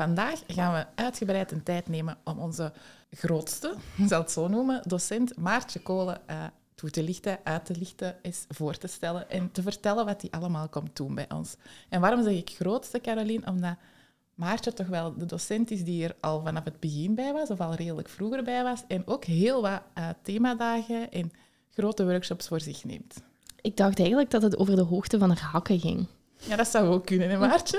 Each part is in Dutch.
Vandaag gaan we uitgebreid een tijd nemen om onze grootste, ik zal het zo noemen, docent Maartje Kolen uh, toe te lichten, uit te lichten, is voor te stellen en te vertellen wat hij allemaal komt doen bij ons. En waarom zeg ik grootste, Caroline? Omdat Maartje toch wel de docent is die er al vanaf het begin bij was, of al redelijk vroeger bij was, en ook heel wat uh, themadagen en grote workshops voor zich neemt. Ik dacht eigenlijk dat het over de hoogte van haar hakken ging. Ja, dat zou ook kunnen, hè, Maartje?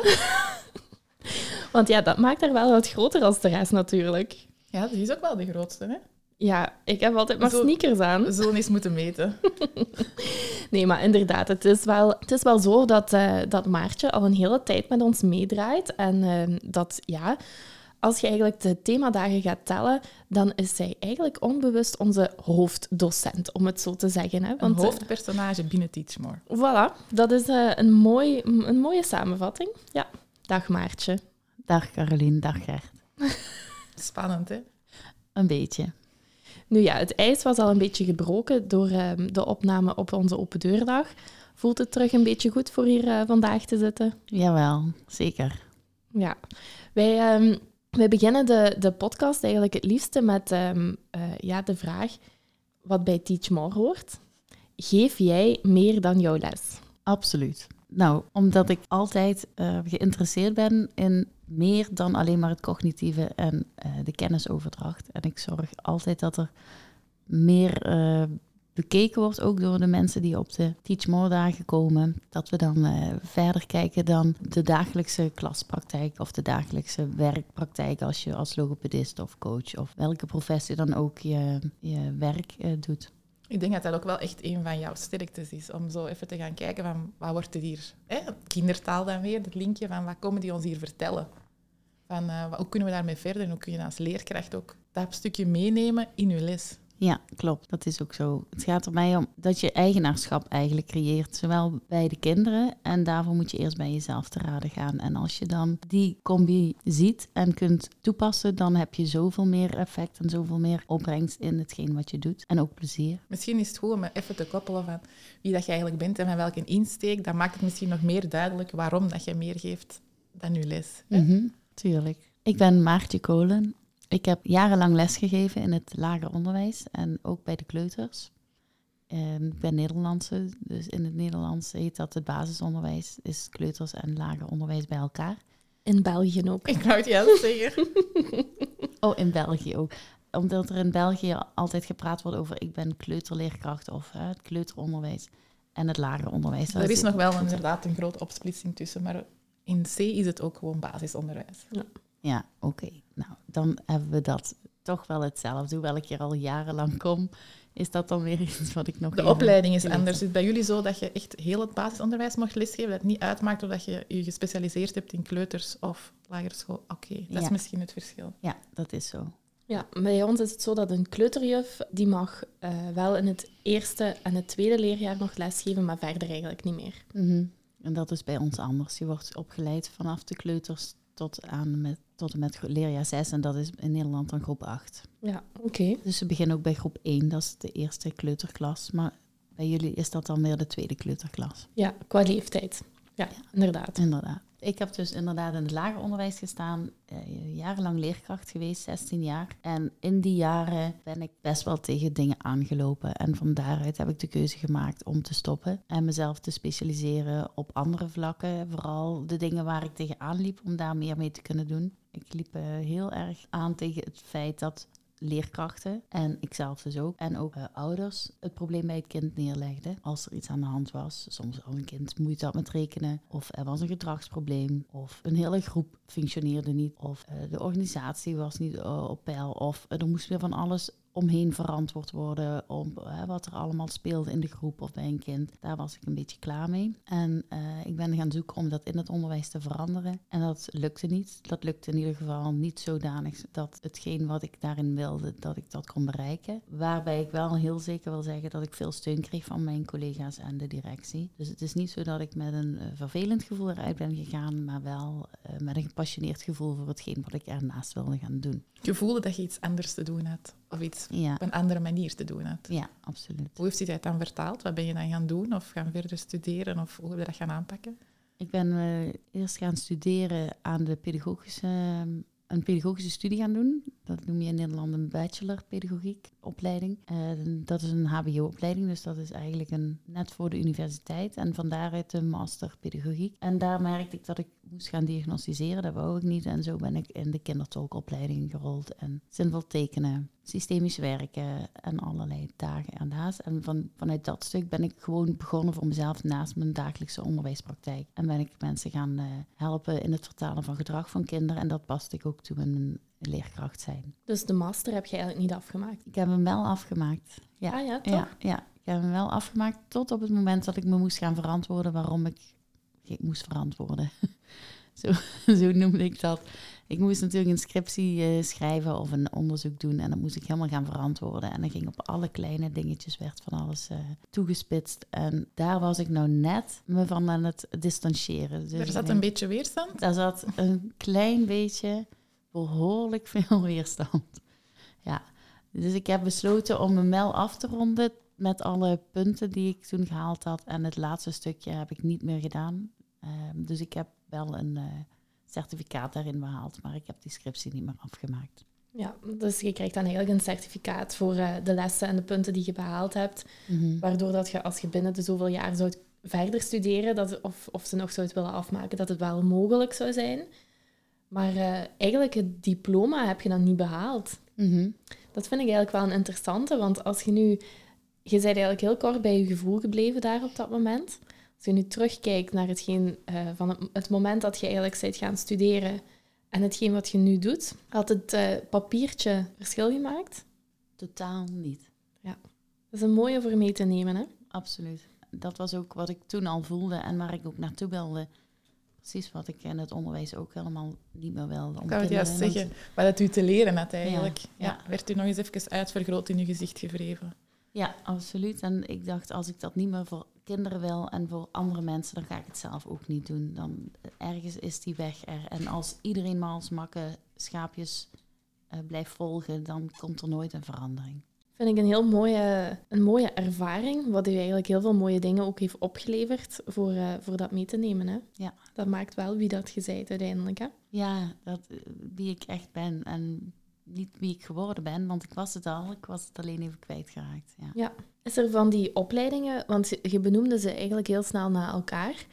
Want ja, dat maakt haar wel wat groter als de rest natuurlijk. Ja, die is ook wel de grootste, hè? Ja, ik heb altijd maar Zo, sneakers aan. Zullen eens moeten meten. nee, maar inderdaad, het is wel, het is wel zo dat, uh, dat Maartje al een hele tijd met ons meedraait. En uh, dat, ja, als je eigenlijk de themadagen gaat tellen, dan is zij eigenlijk onbewust onze hoofddocent, om het zo te zeggen. Hè? Want, een hoofdpersonage binnen Teachmore. Voilà, dat is uh, een, mooi, een mooie samenvatting. Ja, dag Maartje. Dag Caroline, dag Gert. Spannend, hè? Een beetje. Nu ja, het ijs was al een beetje gebroken door um, de opname op onze open deurdag. Voelt het terug een beetje goed voor hier uh, vandaag te zitten? Jawel, zeker. Ja, wij, um, wij beginnen de, de podcast eigenlijk het liefste met um, uh, ja, de vraag wat bij Teach More hoort. Geef jij meer dan jouw les? Absoluut. Nou, omdat ik altijd uh, geïnteresseerd ben in meer dan alleen maar het cognitieve en uh, de kennisoverdracht. En ik zorg altijd dat er meer uh, bekeken wordt, ook door de mensen die op de Teach More dagen komen. Dat we dan verder kijken dan de dagelijkse klaspraktijk of de dagelijkse werkpraktijk als je als logopedist of coach of welke professie dan ook je, je werk doet. Ik denk dat dat ook wel echt een van jouw sterktes is, om zo even te gaan kijken van wat wordt er hier, hè? kindertaal dan weer, het linkje van wat komen die ons hier vertellen. Van, uh, hoe kunnen we daarmee verder en hoe kun je als leerkracht ook dat stukje meenemen in je les. Ja, klopt. Dat is ook zo. Het gaat er mij om dat je eigenaarschap eigenlijk creëert, zowel bij de kinderen en daarvoor moet je eerst bij jezelf te raden gaan. En als je dan die combi ziet en kunt toepassen, dan heb je zoveel meer effect en zoveel meer opbrengst in hetgeen wat je doet. En ook plezier. Misschien is het goed om even te koppelen van wie dat je eigenlijk bent en van welke insteek. Dan maakt het misschien nog meer duidelijk waarom dat je meer geeft dan je les. Mm -hmm, tuurlijk. Ik ben Maartje Kolen. Ik heb jarenlang lesgegeven in het lager onderwijs en ook bij de kleuters. En ik ben Nederlandse, dus in het Nederlands heet dat het basisonderwijs, is kleuters en lager onderwijs bij elkaar. In België ook. Ik wou het juist zeggen. oh, in België ook. Omdat er in België altijd gepraat wordt over ik ben kleuterleerkracht of hè, het kleuteronderwijs en het lager onderwijs. Er is nog wel inderdaad een grote opsplitsing tussen, maar in C is het ook gewoon basisonderwijs. Ja. Ja, oké. Okay. Nou, dan hebben we dat toch wel hetzelfde. Hoewel ik hier al jarenlang kom, is dat dan weer iets wat ik nog... De opleiding is anders. Is het bij jullie zo dat je echt heel het basisonderwijs mag lesgeven? Dat het niet uitmaakt of dat je je gespecialiseerd hebt in kleuters of lagere school? Oké, okay, dat ja. is misschien het verschil. Ja, dat is zo. Ja, bij ons is het zo dat een kleuterjuf, die mag uh, wel in het eerste en het tweede leerjaar nog lesgeven, maar verder eigenlijk niet meer. Mm -hmm. En dat is bij ons anders. Je wordt opgeleid vanaf de kleuters tot, aan met, tot en met leerjaar 6 en dat is in Nederland dan groep 8. Ja, oké. Okay. Dus we beginnen ook bij groep 1, dat is de eerste kleuterklas. Maar bij jullie is dat dan weer de tweede kleuterklas. Ja, qua leeftijd. Ja, ja inderdaad. Inderdaad. Ik heb dus inderdaad in het lager onderwijs gestaan, eh, jarenlang leerkracht geweest, 16 jaar. En in die jaren ben ik best wel tegen dingen aangelopen. En van daaruit heb ik de keuze gemaakt om te stoppen en mezelf te specialiseren op andere vlakken. Vooral de dingen waar ik tegenaan liep, om daar meer mee te kunnen doen. Ik liep uh, heel erg aan tegen het feit dat leerkrachten en ikzelf dus ook en ook uh, ouders het probleem bij het kind neerlegden als er iets aan de hand was. Soms had een kind moeite had met rekenen of er was een gedragsprobleem of een hele groep functioneerde niet of uh, de organisatie was niet uh, op peil of er moest weer van alles omheen verantwoord worden om wat er allemaal speelt in de groep of bij een kind. Daar was ik een beetje klaar mee. En eh, ik ben gaan zoeken om dat in het onderwijs te veranderen. En dat lukte niet. Dat lukte in ieder geval niet zodanig dat hetgeen wat ik daarin wilde, dat ik dat kon bereiken. Waarbij ik wel heel zeker wil zeggen dat ik veel steun kreeg van mijn collega's en de directie. Dus het is niet zo dat ik met een uh, vervelend gevoel eruit ben gegaan, maar wel met een gepassioneerd gevoel voor hetgeen wat ik ernaast wilde gaan doen. Je voelde dat je iets anders te doen had? Of iets op een andere manier te doen had? Ja, absoluut. Hoe heeft u dat dan vertaald? Wat ben je dan gaan doen? Of gaan verder studeren? Of hoe heb je dat gaan aanpakken? Ik ben uh, eerst gaan studeren aan de pedagogische een pedagogische studie gaan doen. Dat noem je in Nederland een bachelor pedagogiek opleiding. dat is een HBO-opleiding, dus dat is eigenlijk een, net voor de universiteit. En van daaruit een master pedagogiek. En daar merkte ik dat ik moest gaan diagnosticeren. Dat wou ik niet. En zo ben ik in de kindertolkopleiding gerold. En zinvol tekenen, systemisch werken en allerlei dagen ernaast. En van, vanuit dat stuk ben ik gewoon begonnen voor mezelf naast mijn dagelijkse onderwijspraktijk. En ben ik mensen gaan uh, helpen in het vertalen van gedrag van kinderen. En dat paste ik ook toe in mijn leerkracht zijn. Dus de master heb je eigenlijk niet afgemaakt? Ik heb hem wel afgemaakt. Ja, ah, ja, toch? Ja, ja, ik heb hem wel afgemaakt tot op het moment dat ik me moest gaan verantwoorden waarom ik, ik moest verantwoorden. zo, zo noemde ik dat. Ik moest natuurlijk een scriptie uh, schrijven of een onderzoek doen en dat moest ik helemaal gaan verantwoorden. En dan ging op alle kleine dingetjes werd van alles uh, toegespitst. En daar was ik nou net me van aan het distancieren. Dus er zat een beetje weerstand? Daar zat een klein beetje behoorlijk veel weerstand. Ja, dus ik heb besloten om mijn mail af te ronden met alle punten die ik toen gehaald had. En het laatste stukje heb ik niet meer gedaan. Ehm, dus ik heb wel een uh, certificaat daarin behaald, maar ik heb die scriptie niet meer afgemaakt. Ja, dus je krijgt dan eigenlijk een certificaat voor uh, de lessen en de punten die je behaald hebt. Mhm. Waardoor dat je als je binnen de zoveel jaar zou verder studeren, dat, of, of ze nog zou het willen afmaken, dat het wel mogelijk zou zijn. Maar uh, eigenlijk het diploma heb je dan niet behaald. Mhm. Dat vind ik eigenlijk wel een interessante, want als je nu... Je bent eigenlijk heel kort bij je gevoel gebleven daar op dat moment. Als je nu terugkijkt naar hetgeen, uh, van het, het, moment dat je eigenlijk bent gaan studeren en hetgeen wat je nu doet, had het uh, papiertje verschil gemaakt? Totaal niet. Ja, dat is een mooie voor mee te nemen, hè? Absoluut. Dat was ook wat ik toen al voelde en waar ik ook naartoe wilde precies wat ik in het onderwijs ook helemaal niet meer wilde. Ik kan het juist zeggen, wat het u te leren had eigenlijk. Ja, Werd u nog eens even uitvergroot in uw gezicht gevreven? Ja, absoluut. En ik dacht, als ik dat niet meer voor kinderen wil en voor andere mensen, dan ga ik het zelf ook niet doen. Dan ergens is die weg er. En als iedereen maar als makke schaapjes uh, blijft volgen, dan komt er nooit een verandering vind ik een heel mooie, een mooie ervaring, wat u eigenlijk heel veel mooie dingen ook heeft opgeleverd voor, uh, voor dat mee te nemen. Hè? Ja. Dat maakt wel wie dat je bent uiteindelijk. Hè? Ja, dat, eh, wie ik echt ben en niet wie ik geworden ben, want ik was het al, ik was het alleen even kwijtgeraakt. Ja. ja. Is er van die opleidingen, want je benoemde ze eigenlijk heel snel na elkaar,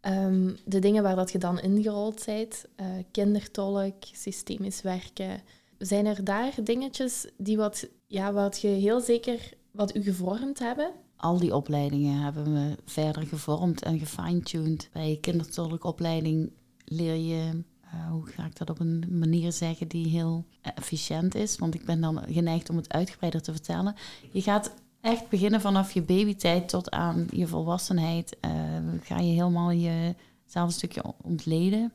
um, de dingen waar dat je dan ingerold bent, uh, kindertolk, systemisch werken, zijn er daar dingetjes die wat, ja, wat je heel zeker wat u gevormd hebben? Al die opleidingen hebben me verder gevormd en gefine-tuned. Bij je kindertolkopleiding leer je, uh, hoe ga ik dat op een manier zeggen die heel efficiënt is. Want ik ben dan geneigd om het uitgebreider te vertellen. Je gaat echt beginnen vanaf je babytijd tot aan je volwassenheid. Uh, ga je helemaal jezelf een stukje ontleden.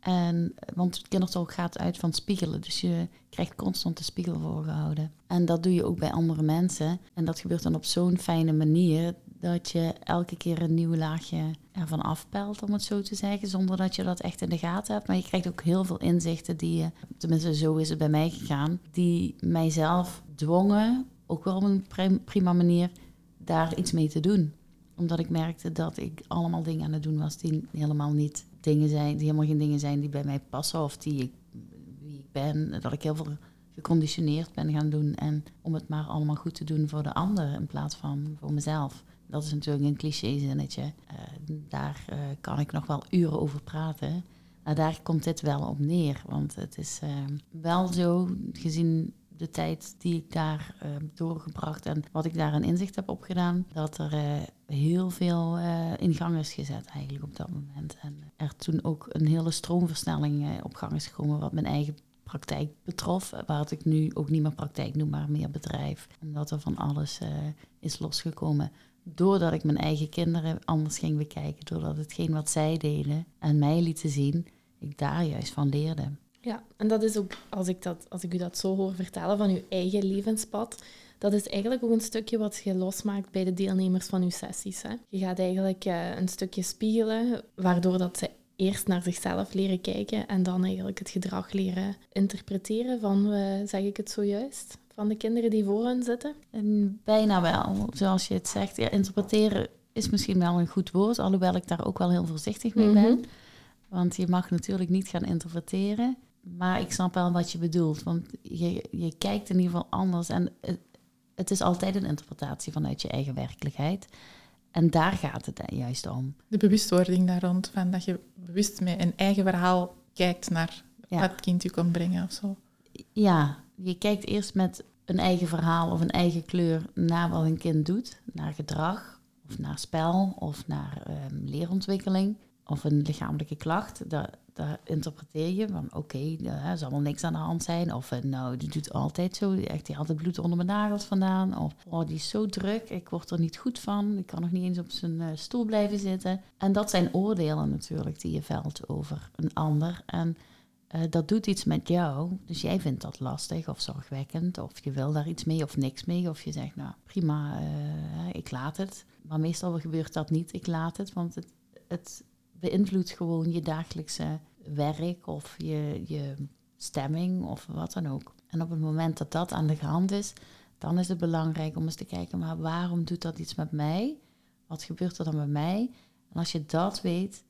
En, want kindertolk gaat uit van spiegelen. Dus je krijgt constant de spiegel voorgehouden. En dat doe je ook bij andere mensen. En dat gebeurt dan op zo'n fijne manier dat je elke keer een nieuw laagje ervan afpelt, om het zo te zeggen, zonder dat je dat echt in de gaten hebt. Maar je krijgt ook heel veel inzichten die tenminste zo is het bij mij gegaan, die mijzelf dwongen, ook wel op een prima manier, daar iets mee te doen. Omdat ik merkte dat ik allemaal dingen aan het doen was die helemaal niet dingen zijn, die helemaal geen dingen zijn die bij mij passen of die ik, wie ik ben. Dat ik heel veel geconditioneerd ben gaan doen. En om het maar allemaal goed te doen voor de ander in plaats van voor mezelf. Dat is natuurlijk een cliché-zinnetje. Uh, daar uh, kan ik nog wel uren over praten. Maar daar komt dit wel op neer. Want het is uh, wel zo, gezien de tijd die ik daar doorgebracht en wat ik daar aan inzicht heb opgedaan, dat er heel veel in gang is gezet eigenlijk op dat moment. En er toen ook een hele stroomversnelling op gang is gekomen wat mijn eigen praktijk betrof. Waar ik nu ook niet meer praktijk noem, maar meer bedrijf. Omdat er van alles is losgekomen. Doordat ik mijn eigen kinderen anders ging bekijken. Doordat hetgeen wat zij deden en mij lieten zien, ik daar juist van leerde. Ja, en dat is ook, als ik, dat, als ik u dat zo hoor vertellen van uw eigen levenspad, dat is eigenlijk ook een stukje wat je losmaakt bij de deelnemers van uw sessies. Hè? Je gaat eigenlijk uh, een stukje spiegelen, waardoor dat ze eerst naar zichzelf leren kijken en dan eigenlijk het gedrag leren interpreteren van, uh, zeg ik het zojuist, van de kinderen die voor hen zitten? En bijna wel, zoals je het zegt. Ja, interpreteren is misschien wel een goed woord, alhoewel ik daar ook wel heel voorzichtig mee ben. Mhm. Want je mag natuurlijk niet gaan interpreteren. Maar ik snap wel wat je bedoelt. Want je, je kijkt in ieder geval anders. En het, het is altijd een interpretatie vanuit je eigen werkelijkheid. En daar gaat het juist om. De bewustwording daar rond, van dat je bewust met een eigen verhaal kijkt naar wat het kind je kan brengen of zo. Ja, je kijkt eerst met een eigen verhaal of een eigen kleur naar wat een kind doet, naar gedrag of naar spel of naar um, leerontwikkeling of een lichamelijke klacht. Dat, daar interpreteer je van oké, okay, er zal wel niks aan de hand zijn. Of eh, nou, die doet altijd zo, echt, die had het bloed onder mijn nagels vandaan. Of oh, die is zo druk, ik word er niet goed van. Ik kan nog niet eens op zijn uh, stoel blijven zitten. En dat zijn oordelen natuurlijk die je velt over een ander. En uh, dat doet iets met jou. Dus jij vindt dat lastig of zorgwekkend. Of je wil daar iets mee of niks mee. Of je zegt, nou prima, ik laat het. Maar meestal gebeurt dat niet, ik laat het. Want het, het beïnvloedt gewoon je dagelijkse werk of je, je stemming of wat dan ook. En op het moment dat dat aan de hand is, dan is het belangrijk om eens te kijken, maar waarom doet dat iets met mij? Wat gebeurt er dan met mij? En als je dat weet,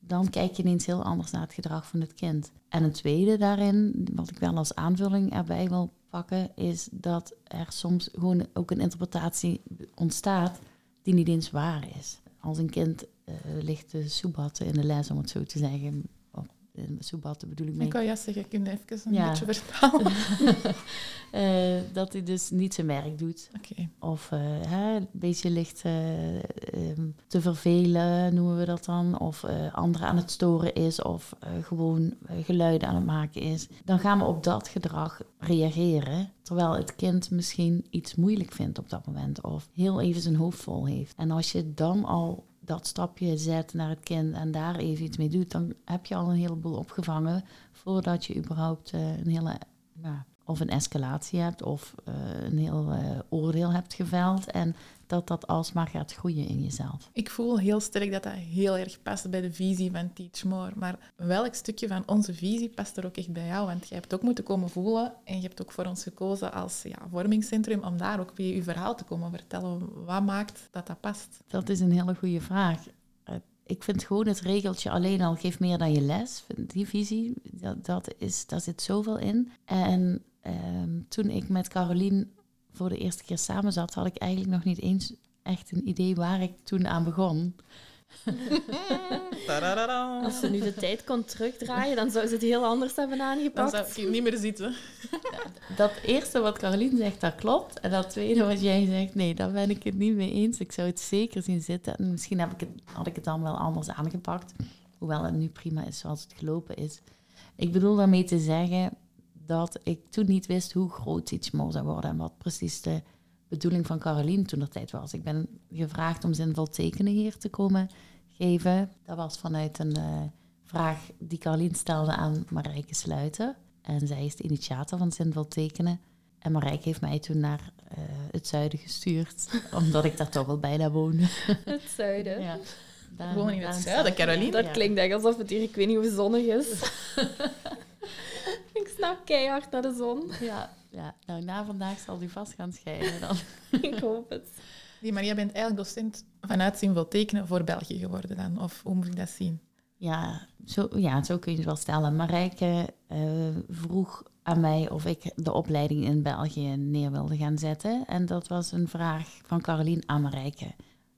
dan kijk je ineens heel anders naar het gedrag van het kind. En een tweede daarin, wat ik wel als aanvulling erbij wil pakken, is dat er soms gewoon ook een interpretatie ontstaat die niet eens waar is. Als een kind uh, ligt te soebatten in de les, om het zo te zeggen. Soebatten bedoel ik mee. Ik kan ja zeggen, ik even een ja. beetje vertalen. uh, dat hij dus niet zijn werk doet. Okay. Of uh, hè, een beetje ligt um, te vervelen, noemen we dat dan. Of anderen aan het storen is. Of gewoon geluiden aan het maken is. Dan gaan we op dat gedrag reageren. Terwijl het kind misschien iets moeilijk vindt op dat moment. Of heel even zijn hoofd vol heeft. En als je dan al dat stapje zet naar het kind en daar even iets mee doet, dan heb je al een heleboel opgevangen voordat je überhaupt uh, een hele, of een escalatie hebt of uh, een heel uh, oordeel hebt geveld. En dat dat alsmaar gaat groeien in jezelf. Ik voel heel sterk dat dat heel erg past bij de visie van Teach More. Maar welk stukje van onze visie past er ook echt bij jou? Want je hebt ook moeten komen voelen en je hebt ook voor ons gekozen als ja, vormingscentrum om daar ook weer je verhaal te komen vertellen. Wat maakt dat dat past? Dat is een hele goede vraag. Eh, ik vind gewoon het regeltje alleen al geeft meer dan je les. Die visie, dat, dat is, daar zit zoveel in. En ehm, toen ik met Carolien voor de eerste keer samen zat, had ik eigenlijk nog niet eens echt een idee waar ik toen aan begon. Als ze nu de tijd kon terugdraaien, dan zou ze het heel anders hebben aangepakt. Dan zou ik niet meer zitten. dat eerste wat Caroline zegt, dat klopt. En dat tweede wat jij zegt, nee, daar ben ik het niet mee eens. Ik zou het zeker zien zitten. En misschien heb ik het, had ik het dan wel anders aangepakt. Hoewel het nu prima is zoals het gelopen is. Ik bedoel daarmee te zeggen, dat ik toen niet wist hoe groot iets mooi zou worden en wat precies de bedoeling van Caroline toen de tijd was. Ik ben gevraagd om zinvol tekenen hier te komen geven. Dat was vanuit een uh, vraag die Caroline stelde aan Marijke Sluiten. En zij is de initiator van zinvol tekenen. En Marijke heeft mij toen naar uh, het zuiden gestuurd, omdat ik daar toch wel bijna woonde. Het zuiden? Ja. Daar, Woon in het zuiden, Caroline? Dat klinkt echt alsof het hier, ik weet niet hoe zonnig is. keihard naar de zon. Ja, ja. nou na vandaag zal u vast gaan schijnen dan. ik hoop het. Die Maria bent eigenlijk docent vanuit zinvol tekenen voor België geworden dan, of hoe moet ik dat zien? Ja, zo, ja, zo kun je het wel stellen. Marijke uh, vroeg aan mij of ik de opleiding in België neer wilde gaan zetten. En dat was een vraag van Carolien aan Marijke.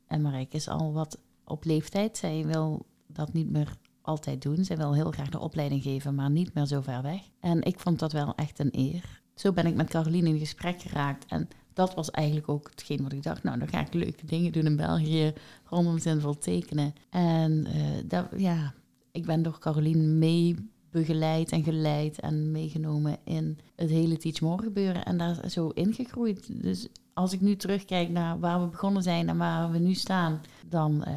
En Marijke is al wat op leeftijd. Zij wil dat niet meer altijd doen. Zij wil heel graag de opleiding geven, maar niet meer zo ver weg. En ik vond dat wel echt een eer. Zo ben ik met Caroline in gesprek geraakt. En dat was eigenlijk ook hetgeen wat ik dacht. Nou, dan ga ik leuke dingen doen in België rondom zinvol tekenen. En uh, dat, ja, ik ben door Caroline mee begeleid en geleid en meegenomen in het hele Teach More gebeuren en daar zo ingegroeid. Dus als ik nu terugkijk naar waar we begonnen zijn en waar we nu staan, dan uh,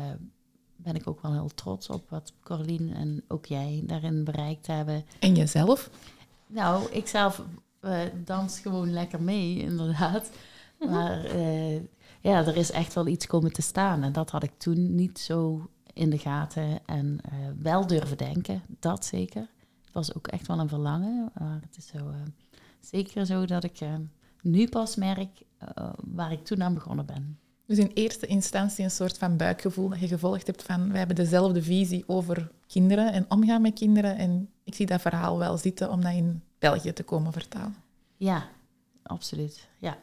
ben ik ook wel heel trots op wat Corlien en ook jij daarin bereikt hebben. En jezelf? Nou, ik zelf uh, dans gewoon lekker mee, inderdaad. Mhm. Maar uh, ja, er is echt wel iets komen te staan. En dat had ik toen niet zo in de gaten en uh, wel durven denken. Dat zeker. Het was ook echt wel een verlangen. Maar het is zo, zeker zo dat ik nu pas merk waar ik toen aan begonnen ben. Dus in eerste instantie een soort van buikgevoel dat je gevolgd hebt van wij hebben dezelfde visie over kinderen en omgaan met kinderen. En ik zie dat verhaal wel zitten om dat in België te komen vertalen. Ja, absoluut. Ja.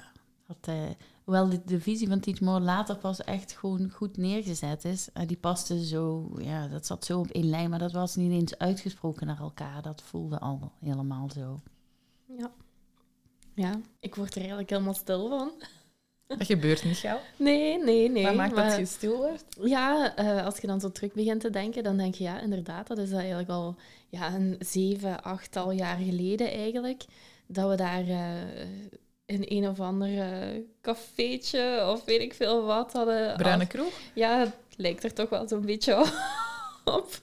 Dat, uh, hoewel de, de, visie van Teach More later pas echt gewoon goed neergezet is. Uh, die paste zo, ja, dat zat zo op één lijn, maar dat was niet eens uitgesproken naar elkaar. Dat voelde al helemaal zo. Ja. Ja, ik word er eigenlijk helemaal stil van. Dat gebeurt niet gauw. Nee, nee, nee. Wat maakt dat je stil wordt? Ja, uh, als je dan zo terug begint te denken, dan denk je, ja, inderdaad, dat is eigenlijk al ja, een zeven, achttal jaar geleden eigenlijk, dat we daar uh, in een of ander uh, cafeetje of weet ik veel wat hadden... Bruine kroeg? Ja, het lijkt er toch wel zo'n beetje op.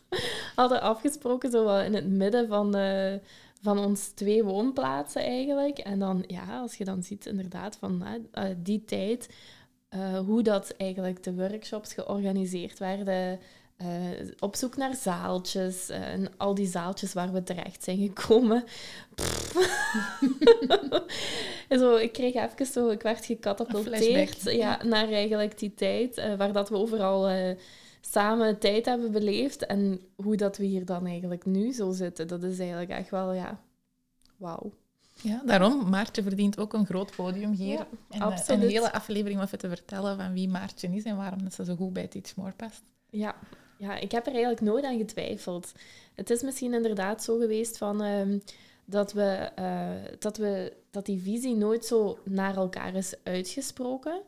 hadden afgesproken, zo wel in het midden van... de van ons twee woonplaatsen eigenlijk. En dan, ja, als je dan ziet inderdaad van uh, die tijd, uh, hoe dat eigenlijk de workshops georganiseerd werden, uh, op zoek naar zaaltjes en al die zaaltjes waar we terecht zijn gekomen. zo, ik kreeg even zo, ik werd gecatapulteerd ja, naar eigenlijk die tijd, waar dat we overal samen tijd hebben beleefd en hoe dat we hier dan eigenlijk nu zo zitten, dat is eigenlijk echt wel, ja, wauw. Ja, daarom, Maartje verdient ook een groot podium hier. Ja, en eh, een hele aflevering om even te vertellen van wie Maartje is en waarom dat ze zo goed bij Teach More past. Ja. ja, ik heb er eigenlijk nooit aan getwijfeld. Het is misschien inderdaad zo geweest van... Ehm, dat, we, uh, dat, we, dat die visie nooit zo naar elkaar is uitgesproken.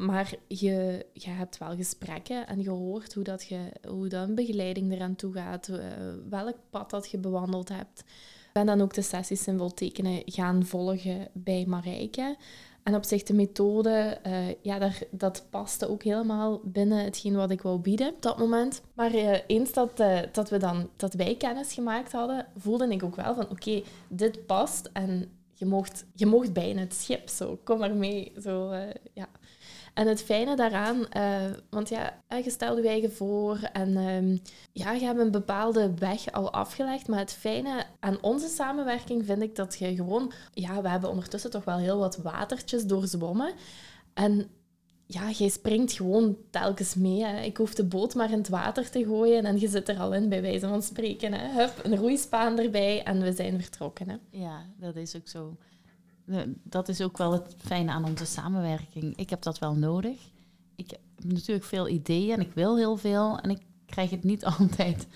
Maar je, je hebt wel gesprekken en gehoord hoe, dat je, hoe dat begeleiding eraan toe gaat, uh, welk pad dat je bewandeld hebt. Ik ben dan ook de sessies symbool tekenen gaan volgen bij Marijke. En op zich de methode, uh, ja, daar, dat paste ook helemaal binnen hetgeen wat ik wou bieden op dat moment. Maar uh, eens dat, dat, we dan, dat wij kennis gemaakt hadden, voelde ik ook wel van oké, dit past en je mocht, je mocht bijna het schip, zo, kom maar mee. Zo, ja. En het fijne daaraan, uh, want ja, je stelde je eigen voor en um, ja, je hebt een bepaalde weg al afgelegd. Maar het fijne aan onze samenwerking vind ik dat je gewoon, ja, we hebben ondertussen toch wel heel wat watertjes doorzwommen. En ja, jij springt gewoon telkens mee. Hè. Ik hoef de boot maar in het water te gooien en je zit er al in, bij wijze van spreken. Hè. Hup, een roeispaan erbij en we zijn vertrokken. Hè. Ja, dat is ook zo dat is ook wel het fijne aan onze samenwerking. Ik heb dat wel nodig. Ik heb natuurlijk veel ideeën en ik wil heel veel. En ik krijg het niet altijd.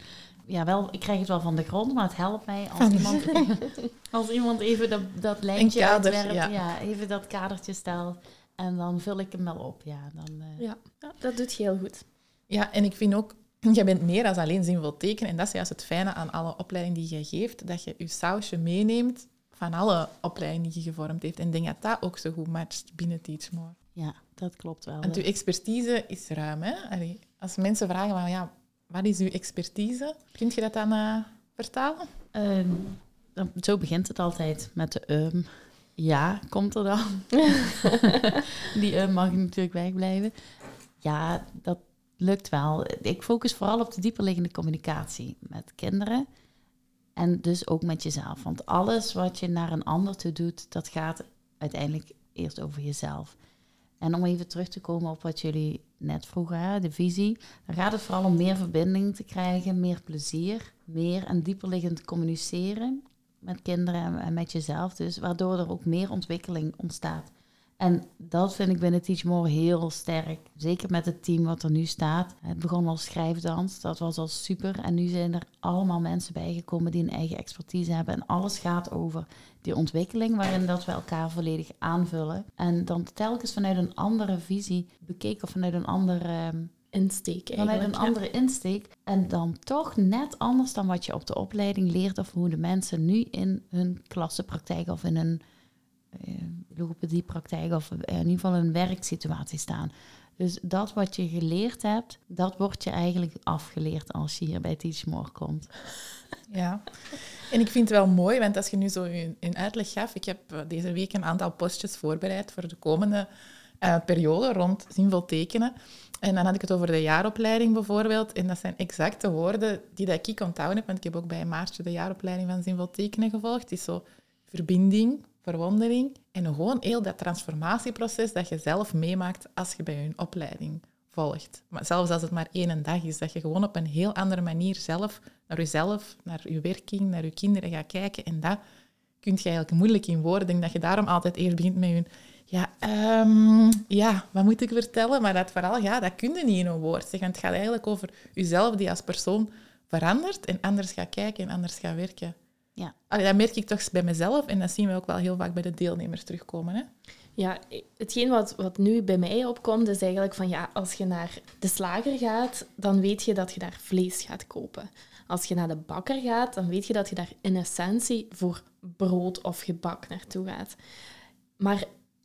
Ja, wel, ik krijg het wel van de grond, maar het helpt mij als iemand, als iemand even dat, dat lijntje kader, uitwerpt. Ja. even dat kadertje stelt. En dan vul ik hem wel op. Ja, dan, uh... ja, dat doet je heel goed. Ja, en ik vind ook, je bent meer dan alleen zinvol tekenen. En dat is juist het fijne aan alle opleidingen die je geeft, dat je je sausje meeneemt van alle opleidingen die je gevormd heeft. En ik denk dat dat ook zo goed matcht binnen Teach More. Ja, dat klopt wel. Want uw expertise is ruim, hè? als mensen vragen van, ja, wat is uw expertise? Kunt je dat dan uh, vertalen? Uh, zo begint het altijd met de um. Ja, komt er dan. Die um mag natuurlijk wegblijven. Ja, dat lukt wel. Ik focus vooral op de dieperliggende communicatie met kinderen. En dus ook met jezelf. Want alles wat je naar een ander toe doet, dat gaat uiteindelijk eerst over jezelf. En om even terug te komen op wat jullie net vroegen, de visie. Dan gaat het vooral om meer verbinding te krijgen, meer plezier, meer en dieperliggend communiceren met kinderen en met jezelf. Dus waardoor er ook meer ontwikkeling ontstaat. En dat vind ik binnen Teach More heel sterk. Zeker met het team wat er nu staat. Het begon als schrijfdans, dat was al super. En nu zijn er allemaal mensen bijgekomen die een eigen expertise hebben. En alles gaat over die ontwikkeling waarin dat we elkaar volledig aanvullen. En dan telkens vanuit een andere visie bekeken of vanuit een andere insteek Vanuit eigenlijk. een andere insteek. En dan toch net anders dan wat je op de opleiding leert. Of hoe de mensen nu in hun klassenpraktijk of in hun eh, logopediepraktijk of in ieder geval een werksituatie staan. Dus dat wat je geleerd hebt, dat wordt je eigenlijk afgeleerd als je hier bij Teach More komt. Ja, en ik vind het wel mooi, want als je nu zo een, een uitleg gaf, ik heb eh, deze week een aantal postjes voorbereid voor de komende eh, periode rond zinvol tekenen. En dan had ik het over de jaaropleiding bijvoorbeeld. En dat zijn exact de woorden die dat ik onthouden heb, want ik heb ook bij Maartje de jaaropleiding van zinvol tekenen gevolgd. Het is zo verbinding, verwondering en gewoon heel dat transformatieproces dat je zelf meemaakt als je bij je opleiding volgt. Maar zelfs als het maar één dag is, dat je gewoon op een heel andere manier zelf naar jezelf, naar je werking, naar je kinderen gaat kijken. En dat kun je eigenlijk moeilijk in woorden. Ik denk dat je daarom altijd eerst begint met je... Ja, ehm, ja, wat moet ik vertellen? Maar dat vooral, ja, dat kun je niet in een woord zeggen. Het gaat eigenlijk over jezelf die als persoon verandert en anders gaat kijken en anders gaat werken. Ja. Allee, dat merk ik toch bij mezelf en dat zien we ook wel heel vaak bij de deelnemers terugkomen. Hè? Ja, hetgeen wat, wat nu bij mij opkomt, is eigenlijk van ja, als je naar de slager gaat, dan weet je dat je daar vlees gaat kopen. Als je naar de bakker gaat, dan weet je dat je daar in essentie voor brood of gebak naartoe gaat. Maar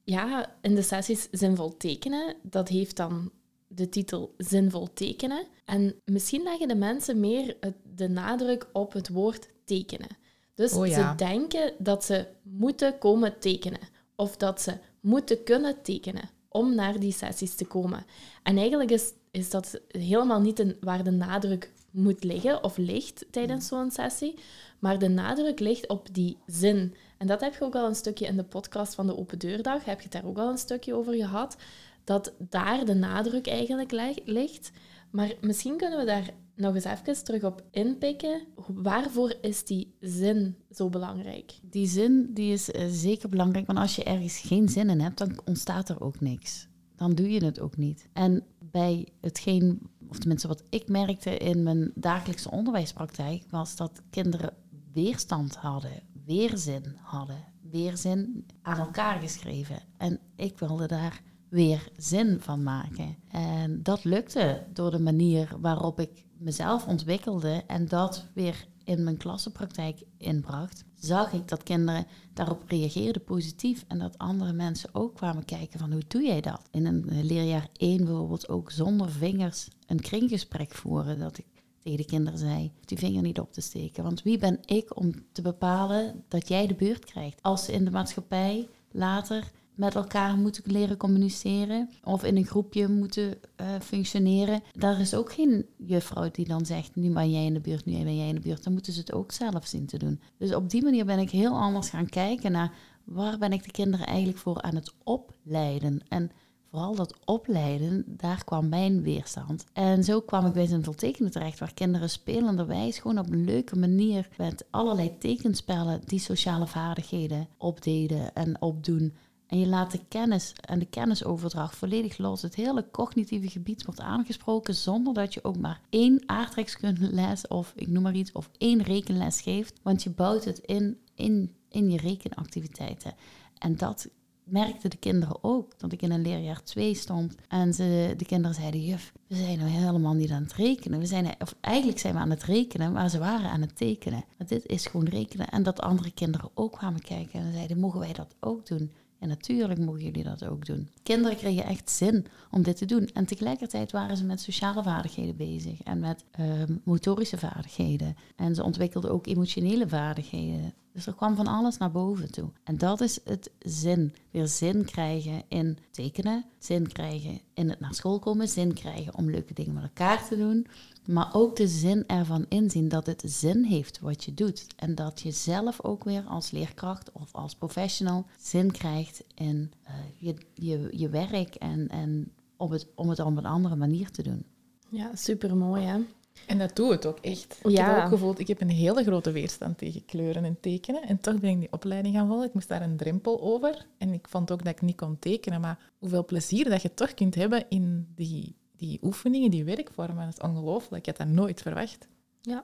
ja, in de sessies zinvol tekenen, dat heeft dan de titel zinvol tekenen. En misschien leggen de mensen meer het- de nadruk op het woord tekenen. Dus Oh ja. ze denken dat ze moeten komen tekenen. Of dat ze moeten kunnen tekenen om naar die sessies te komen. En eigenlijk is, is dat helemaal niet een, waar de nadruk moet liggen of ligt tijdens zo'n sessie. Maar de nadruk ligt op die zin. En dat heb je ook al een stukje in de podcast van de Open Deurdag, heb je het daar ook al een stukje over gehad, dat daar de nadruk eigenlijk ligt. Maar misschien kunnen we daar nog eens even terug op inpikken. Waarvoor is die zin zo belangrijk? Die zin die is eh, zeker belangrijk, want als je ergens geen zin in hebt, dan ontstaat er ook niks. Dan doe je het ook niet. En bij hetgeen, of tenminste wat ik merkte in mijn dagelijkse onderwijspraktijk, was dat kinderen weerstand hadden, weerzin hadden, weerzin aan elkaar geschreven. En ik wilde daar weer zin van maken. En dat lukte door de manier waarop ik mezelf ontwikkelde en dat weer in mijn klassenpraktijk inbracht, zag ik dat kinderen daarop reageerden positief en dat andere mensen ook kwamen kijken van hoe doe jij dat? In een leerjaar 1 bijvoorbeeld ook zonder vingers een kringgesprek voeren, dat ik tegen de kinderen zei, die vinger niet op te steken. Want wie ben ik om te bepalen dat jij de beurt krijgt? Als ze in de maatschappij later met elkaar moeten leren communiceren of in een groepje moeten eh, functioneren. Daar is ook geen juffrouw die dan zegt, nu ben jij in de buurt, nu ben jij in de buurt. Dan moeten ze het ook zelf zien te doen. Dus op die manier ben ik heel anders gaan kijken naar waar ben ik de kinderen eigenlijk voor aan het opleiden. En vooral dat opleiden, daar kwam mijn weerstand. En zo kwam ik bij Zinvol Tekenen terecht, waar kinderen spelenderwijs gewoon op een leuke manier met allerlei tekenspellen die sociale vaardigheden opdeden en opdoen. En je laat de kennis en de kennisoverdracht volledig los. Het hele cognitieve gebied wordt aangesproken zonder dat je ook maar één aardrijkskundeles of ik noem maar iets, of één rekenles geeft. Want je bouwt het in, in, in je rekenactiviteiten. En dat merkten de kinderen ook. Dat ik in een leerjaar 2 stond en ze, de kinderen zeiden: Juf, we zijn nou helemaal niet aan het rekenen. We zijn, of eigenlijk zijn we aan het rekenen, maar ze waren aan het tekenen. Maar dit is gewoon rekenen. En dat andere kinderen ook kwamen kijken en zeiden: Mogen wij dat ook doen? En natuurlijk mogen jullie dat ook doen. Kinderen kregen echt zin om dit te doen. En tegelijkertijd waren ze met sociale vaardigheden bezig en met ehm, motorische vaardigheden. En ze ontwikkelden ook emotionele vaardigheden. Dus er kwam van alles naar boven toe. En dat is het zin. Weer zin krijgen in tekenen, zin krijgen in het naar school komen, zin krijgen om leuke dingen met elkaar te doen. Maar ook de zin ervan inzien dat het zin heeft wat je doet. En dat je zelf ook weer als leerkracht of als professional zin krijgt in eh, je, je, je werk en, en om, het, om het op een andere manier te doen. Ja, super mooi hè. En dat doet het ook echt. Ik heb ook gevoeld, ik heb een hele grote weerstand tegen kleuren en tekenen. En toch ben ik die opleiding gaan volgen. Ik moest daar een drempel over. En ik vond ook dat ik niet kon tekenen. Maar hoeveel plezier dat je toch kunt hebben in die, die oefeningen, die werkvormen. Dat is ongelooflijk. Ik had dat nooit verwacht. Ja.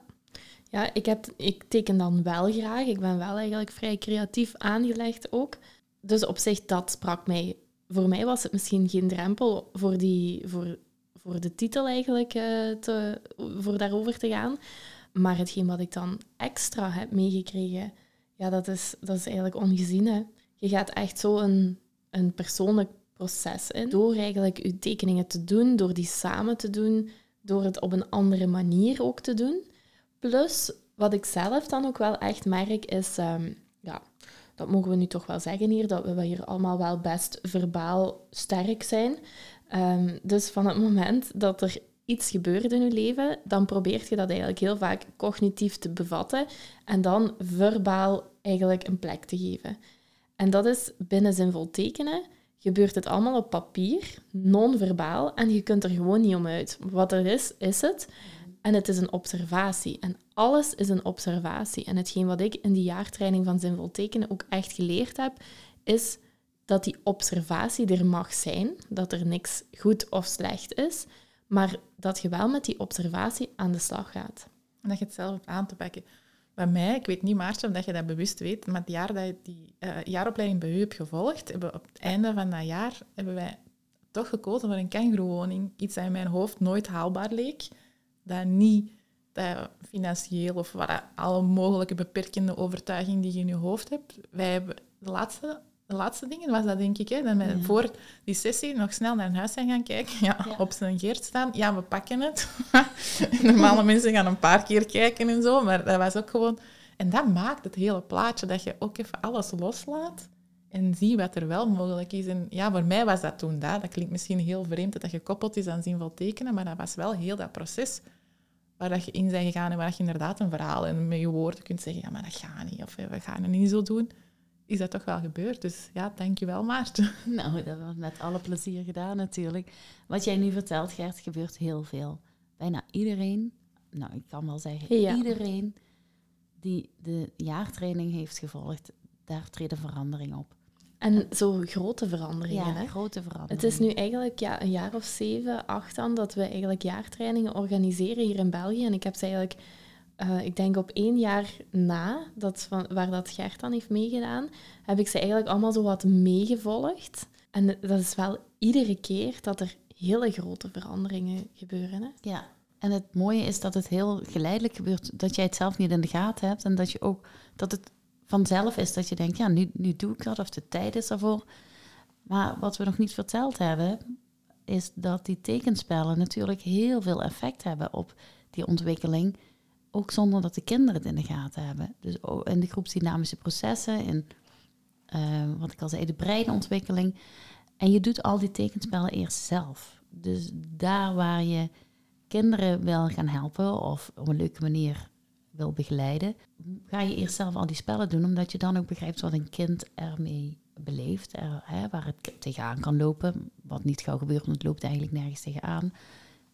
Ja, ik, heb, ik teken dan wel graag. Ik ben wel eigenlijk vrij creatief aangelegd ook. Dus op zich, dat sprak mij. Voor mij was het misschien geen drempel voor, die, voor, voor de titel eigenlijk uh, te, voor daarover te gaan. Maar hetgeen wat ik dan extra heb meegekregen, ja, dat is, dat is eigenlijk ongezien. Hè. Je gaat echt zo een, een persoonlijk proces in. Door eigenlijk je tekeningen te doen, door die samen te doen, door het op een andere manier ook te doen. Plus, wat ik zelf dan ook wel echt merk, is, ehm, ja, dat mogen we nu toch wel zeggen hier, dat we hier allemaal wel best verbaal sterk zijn. Ehm, dus van het moment dat er iets gebeurt in je leven, dan probeert je dat eigenlijk heel vaak cognitief te bevatten en dan verbaal eigenlijk een plek te geven. En dat is binnen zinvol tekenen gebeurt het allemaal op papier, non-verbaal, en je kunt er gewoon niet om uit. Wat er is, is het. En het is een observatie. En alles is een observatie. En hetgeen wat ik in die jaartraining van zinvol tekenen ook echt geleerd heb, is dat die observatie er mag zijn, dat er niks goed of slecht is, maar dat je wel met die observatie aan de slag gaat. En dat je het zelf aan te pakken. Bij mij, ik weet niet Maartje, omdat je dat bewust weet, maar het jaar dat je die uh, jaaropleiding bij u hebt gevolgd, hebben op het einde van dat jaar hebben wij toch gekozen voor een kangeroewoning. Iets dat in mijn hoofd nooit haalbaar leek. Dat niet dat financieel of wat, alle mogelijke beperkende overtuigingen die je in je hoofd hebt. Wij hebben de laatste de laatste dingen was dat, denk ik. Hè, dat we voor die sessie nog snel naar huis zijn gaan kijken. Ja, Op zijn geert staan. Ja, we pakken het. Normale mensen gaan een paar keer kijken en zo. Maar dat was ook gewoon... En dat maakt het hele plaatje. Dat je ook even alles loslaat. En zie wat er wel mogelijk is. En ja, voor mij was dat toen dat. Dat klinkt misschien heel vreemd dat dat gekoppeld is aan zinvol tekenen. Maar dat was wel heel dat proces waar dat je in bent gegaan. En waar je inderdaad een verhaal en met je woorden kunt zeggen. Ja, maar dat gaat niet. Of we gaan het niet zo doen is dat toch wel gebeurd. Dus ja, dankjewel Maarten. Nou, dat was met alle plezier gedaan natuurlijk. Wat jij nu vertelt, Gert, gebeurt heel veel. Bijna iedereen, nou ik kan wel zeggen iedereen die de jaartraining heeft gevolgd, daar treden veranderingen op. En zo grote veranderingen. Ja, hè? grote veranderingen. Het is nu eigenlijk ja, een jaar of zeven, acht aan dat we eigenlijk jaartrainingen organiseren hier in België. En ik heb ze eigenlijk uh, ik denk op één jaar na, dat van, waar dat Gert dan heeft meegedaan, heb ik ze eigenlijk allemaal zo wat meegevolgd. En dat is wel iedere keer dat er hele grote veranderingen gebeuren. Hè? Ja, en het mooie is dat het heel geleidelijk gebeurt, dat jij het zelf niet in de gaten hebt en dat je ook dat het vanzelf is dat je denkt, ja, nu, nu doe ik dat of de tijd is ervoor. Maar wat we nog niet verteld hebben, is dat die tekenspellen natuurlijk heel veel effect hebben op die ontwikkeling ook zonder dat de kinderen het in de gaten hebben. Dus in de groepsdynamische processen, in uh, wat ik al zei, de breinontwikkeling. En je doet al die tekenspellen eerst zelf. Dus daar waar je kinderen wil gaan helpen of op een leuke manier wil begeleiden, ga je eerst zelf al die spellen doen, omdat je dan ook begrijpt wat een kind ermee beleeft, hè, waar het tegenaan kan lopen, wat niet gauw gebeurt, want het loopt eigenlijk nergens tegenaan.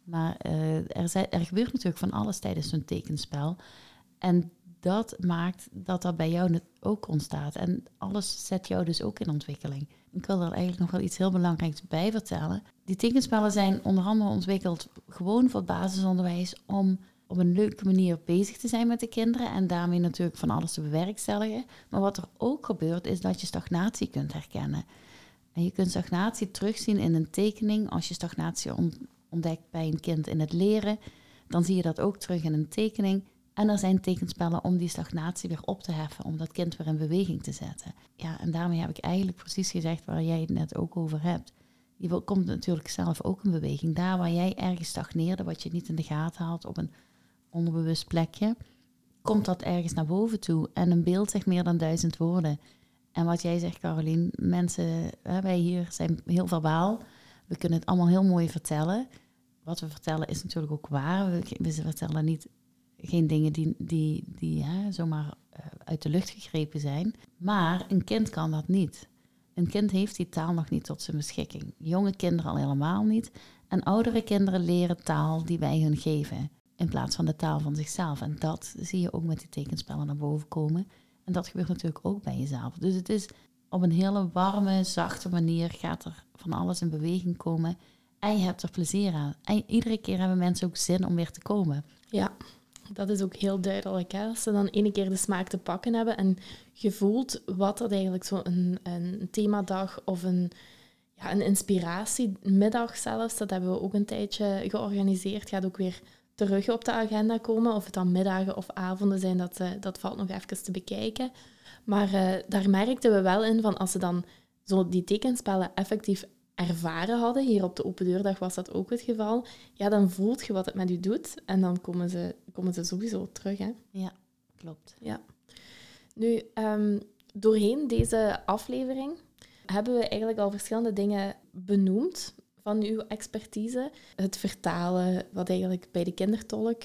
Maar uh, er, er, gebeurt natuurlijk van alles tijdens zo'n tekenspel. En dat maakt dat dat bij jou ook ontstaat. En alles zet jou dus ook in ontwikkeling. Ik wil er eigenlijk nog wel iets heel belangrijks bij vertellen. Die tekenspellen zijn onder andere ontwikkeld gewoon voor basisonderwijs om op een leuke manier bezig te zijn met de kinderen en daarmee natuurlijk van alles te bewerkstelligen. Maar wat er ook gebeurt is dat je stagnatie kunt herkennen. En je kunt stagnatie terugzien in een tekening als je stagnatie ontdekt bij een kind in het leren, dan zie je dat ook terug in een tekening. En er zijn tekenspellen om die stagnatie weer op te heffen, om dat kind weer in beweging te zetten. Ja, en daarmee heb ik eigenlijk precies gezegd waar jij het net ook over hebt. Je komt natuurlijk zelf ook in beweging. Daar waar jij ergens stagneerde, wat je niet in de gaten had op een onderbewust plekje, komt dat ergens naar boven toe. En een beeld zegt meer dan duizend woorden. En wat jij zegt, Carolien, mensen, wij hier zijn heel verbaal. We kunnen het allemaal heel mooi vertellen wat we vertellen is natuurlijk ook waar. We, vertellen niet geen dingen die, die, die hè, zomaar uh, uit de lucht gegrepen zijn. Maar een kind kan dat niet. Een kind heeft die taal nog niet tot zijn beschikking. Jonge kinderen al helemaal niet. En oudere kinderen leren taal die wij hun geven. In plaats van de taal van zichzelf. En dat zie je ook met die tekenspellen naar boven komen. En dat gebeurt natuurlijk ook bij jezelf. Dus het is op een hele warme, zachte manier gaat er van alles in beweging komen. En je hebt er plezier aan. En iedere keer hebben mensen ook zin om weer te komen. Ja, dat is ook heel duidelijk. Hè? Als ze dan ene keer de smaak te pakken hebben en je voelt wat dat eigenlijk zo'n een, een themadag of een, ja, een inspiratiemiddag zelfs. Dat hebben we ook een tijdje georganiseerd. Gaat ook weer terug op de agenda komen. Of het dan middagen of avonden zijn, dat, uh, dat valt nog even te bekijken. Maar uh, daar merkten we wel in van als ze dan zo die tekenspellen effectief ervaren hadden, hier op de open deurdag was dat ook het geval, ja, dan voelt je wat het met je doet en dan komen ze, komen ze sowieso terug. Hè? Ja, klopt. Ja. Nu, um, doorheen deze aflevering hebben we eigenlijk al verschillende dingen benoemd van uw expertise. Het vertalen, wat eigenlijk bij de kindertolk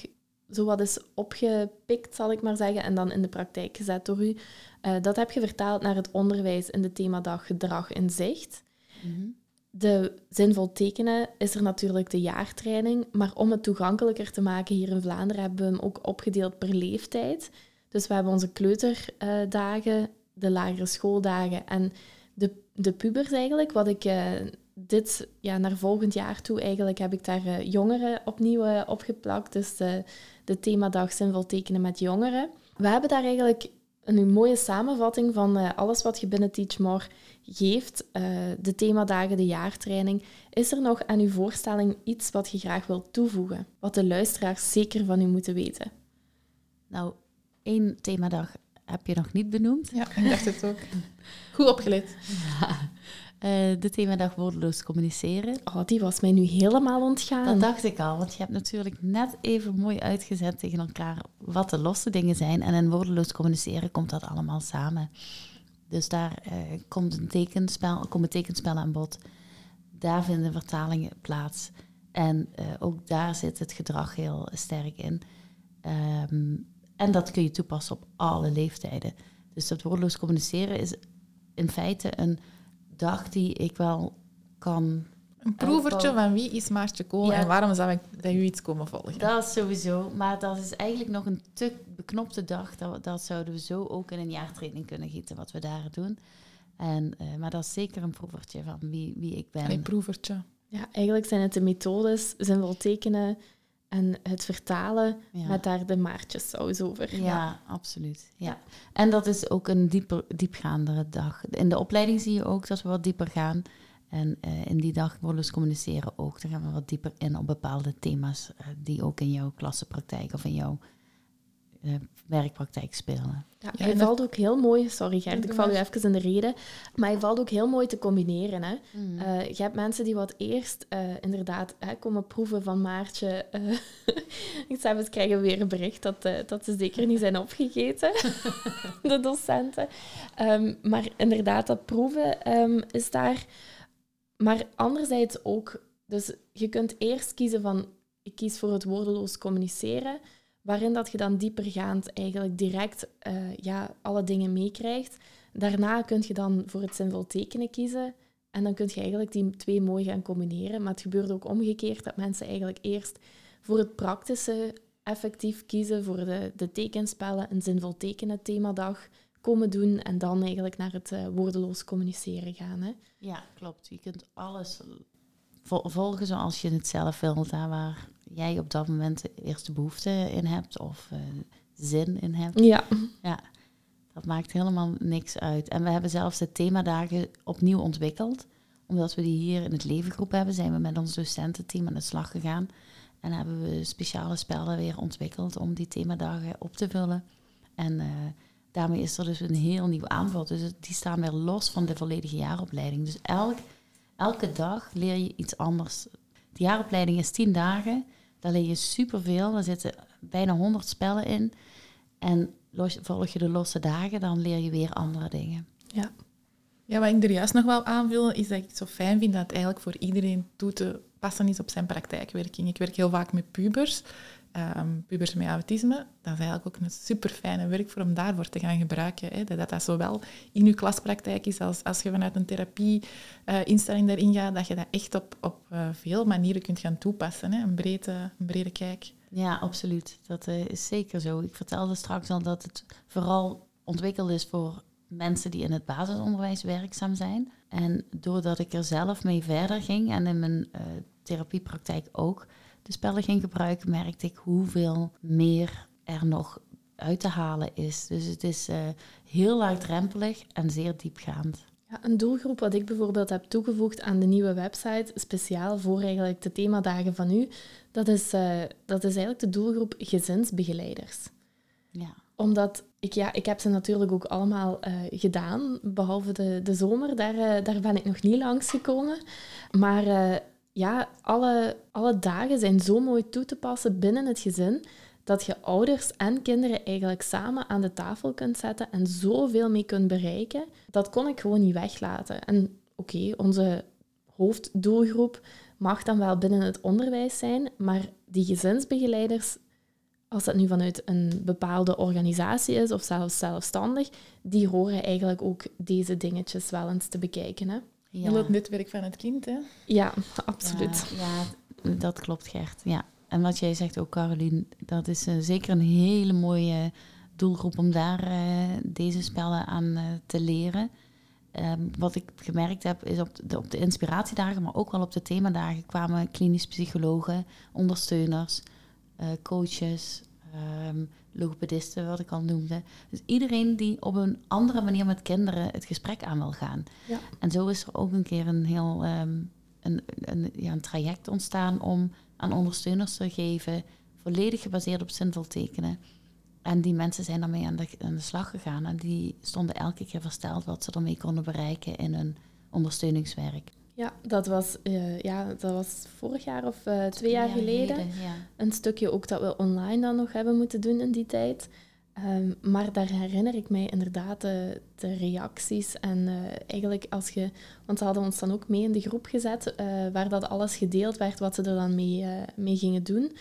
zo wat is opgepikt, zal ik maar zeggen, en dan in de praktijk gezet door u. Uh, dat heb je vertaald naar het onderwijs in de themadag Gedrag in Zicht. Mm De zinvol tekenen is er natuurlijk de jaartraining, maar om het toegankelijker te maken hier in Vlaanderen hebben we hem ook opgedeeld per leeftijd. Dus we hebben onze kleuterdagen, de lagere schooldagen en de, de pubers eigenlijk, wat ik uh, dit ja, naar volgend jaar toe eigenlijk heb ik daar uh, jongeren opnieuw uh, opgeplakt. Dus de, de themadag zinvol tekenen met jongeren. We hebben daar eigenlijk een mooie samenvatting van alles wat je binnen Teach More geeft. de themadagen, de jaartraining. Is er nog aan uw voorstelling iets wat je graag wilt toevoegen? Wat de luisteraars zeker van u moeten weten? Nou, één themadag heb je nog niet benoemd. Ja, ik dacht het ook. Goed opgelet. Ja. Uh, de themadag woordeloos communiceren. Oh, die was mij nu helemaal ontgaan. Dat dacht ik al, want je hebt natuurlijk net even mooi uitgezet tegen elkaar wat de losse dingen zijn. En in woordeloos communiceren komt dat allemaal samen. Dus daar uh, komt een tekenspel, komen tekenspellen aan bod. Daar vinden vertalingen plaats. En uh, ook daar zit het gedrag heel sterk in. Um, en dat kun je toepassen op alle leeftijden. Dus dat woordloos communiceren is in feite een dag die ik wel kan. Een proevertje van wie is Maartje Kool en waarom zou ik dat u iets komen volgen? Dat is sowieso, maar dat is eigenlijk nog een te beknopte dag. Dat, dat zouden we zo ook in een jaartraining kunnen gieten, wat we daar doen. En, uh, maar dat is zeker een proevertje van wie, wie ik ben. Een proevertje. Ja, eigenlijk zijn het de methodes, zijn wel tekenen en het vertalen met daar de maartjessaus over. Ja, ja, absoluut. Ja. En dat is ook een dieper, diepgaandere dag. In de opleiding zie je ook dat we wat dieper gaan. En uh, in die dag woordloos communiceren ook. Dan gaan we wat dieper in op bepaalde thema's uh, die ook in jouw klassenpraktijk of in jouw werkpraktijk spelen. Ja, hij valt ook heel mooi, sorry Gert, ik val u even in de reden, maar hij valt ook heel mooi te combineren. Hè? Mm. Uh, je hebt mensen die wat eerst uh, inderdaad hè, komen proeven van Maartje. Uh, ik we krijgen weer een bericht dat, dat ze zeker niet zijn opgegeten, de docenten. Um, maar inderdaad, dat proeven um, is daar. Maar anderzijds ook, dus je kunt eerst kiezen van, ik kies voor het woordeloos communiceren waarin dat je dan diepergaand eigenlijk direct uh, ja, alle dingen meekrijgt. Daarna kun je dan voor het zinvol tekenen kiezen en dan kun je eigenlijk die twee mooi gaan combineren. Maar het gebeurt ook omgekeerd dat mensen eigenlijk eerst voor het praktische effectief kiezen, voor de, de tekenspellen, een zinvol tekenen themadag komen doen en dan eigenlijk naar het uh, woordeloos communiceren gaan. Hè? Ja, klopt. Je kunt alles volgen zoals je het zelf wilt, daar waar jij op dat moment de eerste behoefte in hebt of uh, zin in hebt. Ja. ja. Dat maakt helemaal niks uit. En we hebben zelfs de themadagen opnieuw ontwikkeld. Omdat we die hier in het levengroep hebben, zijn we met ons docententeam aan de slag gegaan. En hebben we speciale spellen weer ontwikkeld om die themadagen op te vullen. En uh, daarmee is er dus een heel nieuw aanbod. Dus die staan weer los van de volledige jaaropleiding. Dus elk, elke dag leer je iets anders. De jaaropleiding is tien dagen. Daar leer je superveel. Er zitten bijna 100 spellen in. En los, volg je de losse dagen, dan leer je weer andere dingen. Ja. Ja, wat ik er juist nog wel aanvul, is dat ik het zo fijn vind dat het eigenlijk voor iedereen toe te passen is op zijn praktijkwerking. Ik werk heel vaak met pubers um, pubers met autisme, dat is eigenlijk ook een super fijne werkvorm daarvoor te gaan gebruiken. Hè. Dat dat zowel in je klaspraktijk is als als je vanuit een therapie-instelling uh, daarin gaat, dat je dat echt op, op uh, veel manieren kunt gaan toepassen. Hè. Een, brede, een brede kijk. Ja, absoluut. Dat uh, is zeker zo. Ik vertelde straks al dat het vooral ontwikkeld is voor mensen die in het basisonderwijs werkzaam zijn. En doordat ik er zelf mee verder ging en in mijn therapiepraktijk ook, de spellen ging gebruiken, merkte ik hoeveel meer er nog uit te halen is. Dus het is uh, heel laagdrempelig en zeer diepgaand. Ja, een doelgroep wat ik bijvoorbeeld heb toegevoegd aan de nieuwe website, speciaal voor eigenlijk de themadagen van u, dat is, uh, dat is eigenlijk de doelgroep gezinsbegeleiders. Ja. Omdat ik, ja, ik heb ze natuurlijk ook allemaal uh, gedaan, behalve de, de zomer, daar, uh, daar ben ik nog niet langs gekomen. Maar ja, alle, alle dagen zijn zo mooi toe te passen binnen het gezin dat je ouders en kinderen eigenlijk samen aan de tafel kunt zetten en zoveel mee kunt bereiken. Dat kon ik gewoon niet weglaten. En oké, onze hoofddoelgroep mag dan wel binnen het onderwijs zijn, maar die gezinsbegeleiders, als dat nu vanuit een bepaalde organisatie is of zelfs zelfstandig, die horen eigenlijk ook deze dingetjes wel eens te bekijken. Hè? Ja. het netwerk van het kind, hè? Ja, absoluut. Ja, ja, dat klopt, Gert. Ja. En wat jij zegt ook, Caroline, dat is uh, zeker een hele mooie doelgroep om daar uh, deze spellen aan uh, te leren. Um, wat ik gemerkt heb, is op de, op de inspiratiedagen, maar ook wel op de themadagen, kwamen klinisch psychologen, ondersteuners, coaches, um, logopedisten, wat ik al noemde. Dus iedereen die op een andere manier met kinderen het gesprek aan wil gaan. Ja. En zo is er ook een keer een heel um, een, een, ja, een traject ontstaan om aan ondersteuners te geven, volledig gebaseerd op zinvol tekenen. En die mensen zijn daarmee aan de, aan de slag gegaan en die stonden elke keer versteld wat ze ermee konden bereiken in hun ondersteuningswerk. Ja, dat was, uh, ja, dat was vorig jaar of uh, twee jaar, jaar geleden. geleden ja. Een stukje ook dat we online dan nog hebben moeten doen in die tijd. Um, maar daar herinner ik mij inderdaad de, de reacties. En uh, eigenlijk als je... Want ze hadden ons dan ook mee in de groep gezet, waar dat alles gedeeld werd, wat ze er dan mee, mee gingen doen.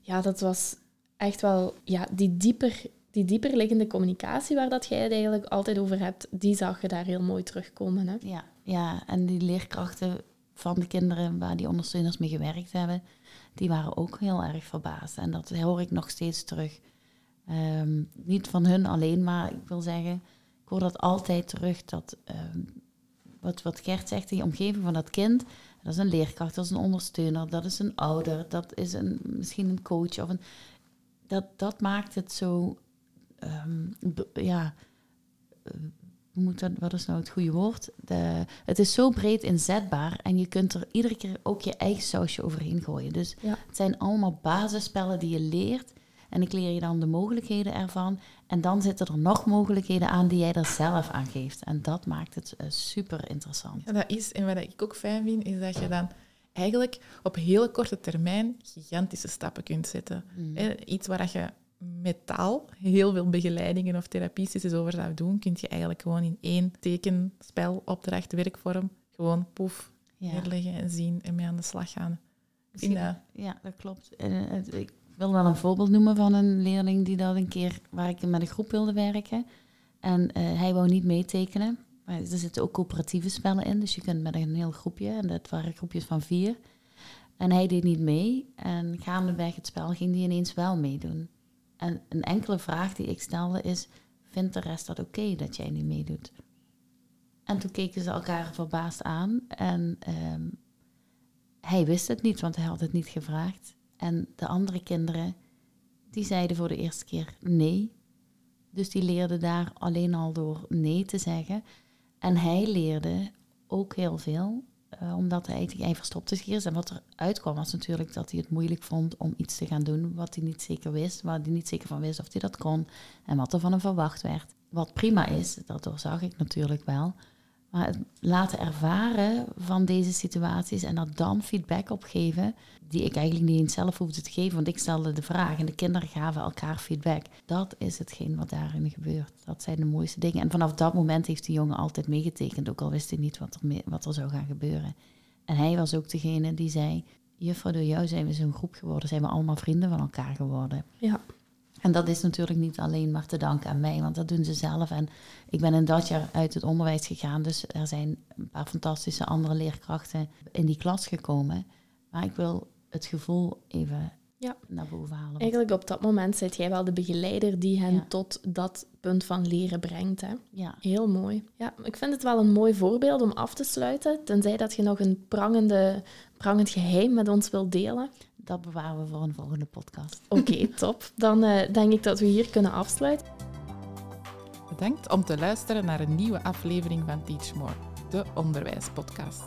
Ja, dat was echt wel... Ja, die dieper, die dieper liggende communicatie waar dat jij het eigenlijk altijd over hebt, die zag je daar heel mooi terugkomen. Hè? Ja, ja, en die leerkrachten van de kinderen waar die ondersteuners mee gewerkt hebben, die waren ook heel erg verbaasd. En dat hoor ik nog steeds terug. Um, niet van hun alleen, maar ik wil zeggen, ik hoor dat altijd terug. Dat um, wat, wat Gert zegt, die omgeving van dat kind, dat is een leerkracht, dat is een ondersteuner, dat is een ouder, dat is een, misschien een coach. Of een, dat, dat maakt het zo, um, ja, moet dat, wat is nou het goede woord? De, het is zo breed inzetbaar en je kunt er iedere keer ook je eigen sausje overheen gooien. Dus ja. het zijn allemaal basisspellen die je leert. En ik leer je dan de mogelijkheden ervan. En dan zitten er nog mogelijkheden aan die jij er zelf aan geeft. En dat maakt het uh, super interessant. Ja, dat is, en wat ik ook fijn vind, is dat je dan eigenlijk op hele korte termijn gigantische stappen kunt zetten. Mm. Iets waar je met taal heel veel begeleidingen of therapiesessies over zou doen, kun je eigenlijk gewoon in één tekenspel, opdracht, werkvorm, gewoon poef, Ja. neerleggen en zien en mee aan de slag gaan. Misschien- Ja, dat klopt. En, eh, het- ik wil wel een voorbeeld noemen van een leerling die dat een keer, waar ik met een groep wilde werken. En eh, hij wou niet meetekenen. Maar er zitten ook coöperatieve spellen in, dus je kunt met een heel groepje. En dat waren groepjes van vier. En hij deed niet mee. En gaandeweg het spel ging hij ineens wel meedoen. En een enkele vraag die ik stelde is, vindt de rest dat oké dat jij niet meedoet? En toen keken ze elkaar verbaasd aan. En ehm, hij wist het niet, want hij had het niet gevraagd. En de andere kinderen, die zeiden voor de eerste keer nee. Dus die leerden daar alleen al door nee te zeggen. En hij leerde ook heel veel, eh, omdat hij, hij verstopte zich eerst. En wat er uitkwam was natuurlijk dat hij het moeilijk vond om iets te gaan doen wat hij niet zeker wist, waar hij niet zeker van wist of hij dat kon en wat er van hem verwacht werd. Wat prima is, dat doorzag ik natuurlijk wel. Maar het laten ervaren van deze situaties en er dan feedback op geven, die ik eigenlijk niet eens zelf hoefde te geven, want ik stelde de vraag en de kinderen gaven elkaar feedback. Dat is hetgeen wat daarin gebeurt. Dat zijn de mooiste dingen. En vanaf dat moment heeft die jongen altijd meegetekend, ook al wist hij niet wat er, wat er zou gaan gebeuren. En hij was ook degene die zei, juffrouw, door jou zijn we zo'n groep geworden, zijn we allemaal vrienden van elkaar geworden. Ja. En dat is natuurlijk niet alleen maar te danken aan mij, want dat doen ze zelf. En ik ben in dat jaar uit het onderwijs gegaan, dus er zijn een paar fantastische andere leerkrachten in die klas gekomen. Maar ik wil het gevoel even Ja. naar boven halen. Eigenlijk op dat moment zit jij wel de begeleider die hen Ja. tot dat punt van leren brengt. Hè? Ja, Heel mooi. Ja, ik vind het wel een mooi voorbeeld om af te sluiten. Tenzij dat je nog een prangende, prangend geheim met ons wilt delen. Dat bewaren we voor een volgende podcast. Oké, top. Dan eh, denk ik dat we hier kunnen afsluiten. Bedankt om te luisteren naar een nieuwe aflevering van Teach More. de Onderwijspodcast.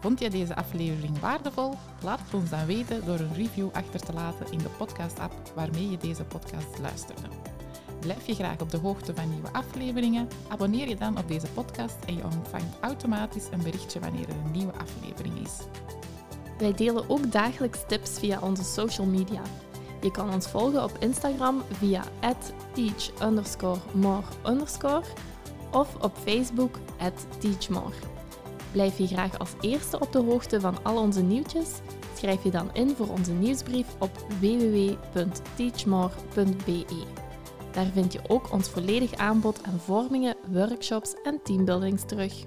Vond je deze aflevering waardevol? Laat het ons dan weten door een review achter te laten in de podcast-app waarmee je deze podcast luisterde. Blijf je graag op de hoogte van nieuwe afleveringen? Abonneer je dan op deze podcast en je ontvangt automatisch een berichtje wanneer er een nieuwe aflevering is. Wij delen ook dagelijks tips via onze social media. Je kan ons volgen op Instagram via teach more of op Facebook teachmore. Blijf je graag als eerste op de hoogte van al onze nieuwtjes? Schrijf je dan in voor onze nieuwsbrief op www.teachmore.be. Daar vind je ook ons volledig aanbod aan vormingen, workshops en teambuildings terug.